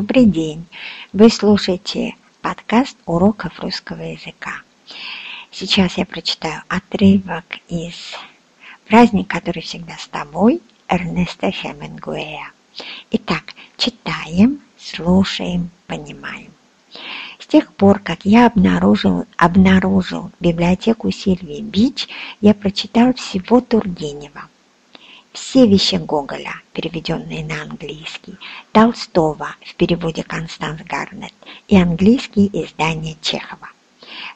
Добрый день! Вы слушаете подкаст уроков русского языка. Сейчас я прочитаю отрывок из «Праздник, который всегда с тобой» Эрнеста Хемингуэя. Итак, читаем, слушаем, понимаем. С тех пор, как я обнаружил, обнаружил библиотеку Сильвии Бич, я прочитал всего Тургенева – все вещи Гоголя, переведенные на английский, Толстого в переводе Констанс Гарнетт и английские издания Чехова.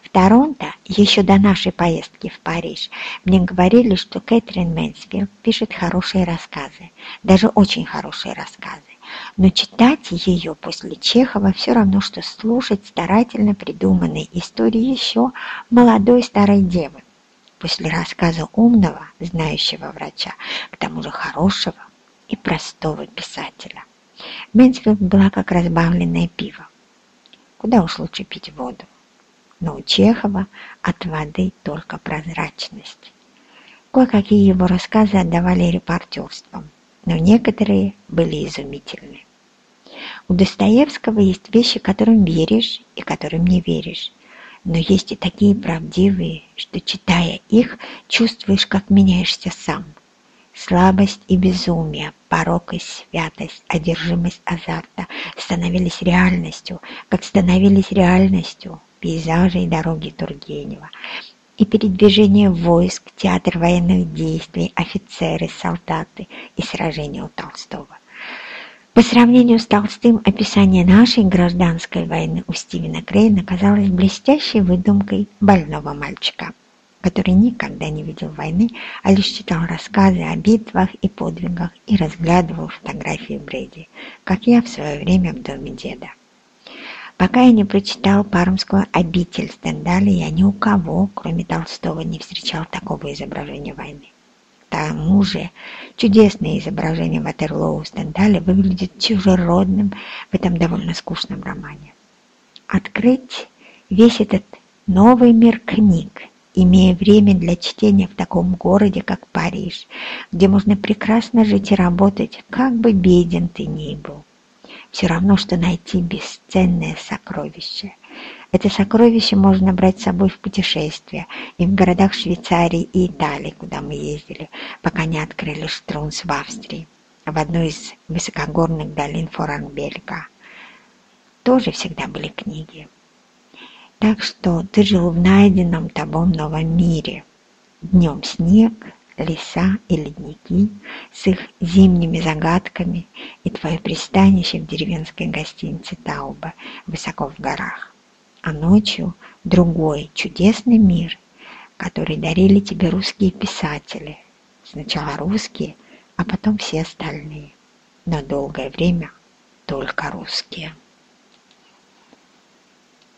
В Торонто, еще до нашей поездки в Париж, мне говорили, что Кэтрин Мэнсфилд пишет хорошие рассказы, даже очень хорошие рассказы. Но читать ее после Чехова все равно, что слушать старательно придуманные истории еще молодой старой девы после рассказа умного, знающего врача, к тому же хорошего и простого писателя. Мэнсфилд была как разбавленное пиво. Куда уж лучше пить воду. Но у Чехова от воды только прозрачность. Кое-какие его рассказы отдавали репортерством, но некоторые были изумительны. У Достоевского есть вещи, которым веришь и которым не веришь, но есть и такие правдивые, что, читая их, чувствуешь, как меняешься сам. Слабость и безумие, порок и святость, одержимость азарта становились реальностью, как становились реальностью пейзажи и дороги Тургенева. И передвижение войск, театр военных действий, офицеры, солдаты и сражения у Толстого. По сравнению с Толстым, описание нашей гражданской войны у Стивена Крейна казалось блестящей выдумкой больного мальчика, который никогда не видел войны, а лишь читал рассказы о битвах и подвигах и разглядывал фотографии Брэди, как я в свое время в доме деда. Пока я не прочитал Пармскую обитель Стендаля, я ни у кого, кроме Толстого, не встречал такого изображения войны тому же чудесное изображение Ватерлоу Стендаля выглядит чужеродным в этом довольно скучном романе. Открыть весь этот новый мир книг, имея время для чтения в таком городе, как Париж, где можно прекрасно жить и работать, как бы беден ты ни был. Все равно, что найти бесценное сокровище – это сокровище можно брать с собой в путешествия и в городах Швейцарии и Италии, куда мы ездили, пока не открыли Штрунс в Австрии, в одной из высокогорных долин Форанбельга. Тоже всегда были книги. Так что ты жил в найденном тобой новом мире. Днем снег, леса и ледники с их зимними загадками и твое пристанище в деревенской гостинице Тауба высоко в горах а ночью другой чудесный мир, который дарили тебе русские писатели. Сначала русские, а потом все остальные. На долгое время только русские.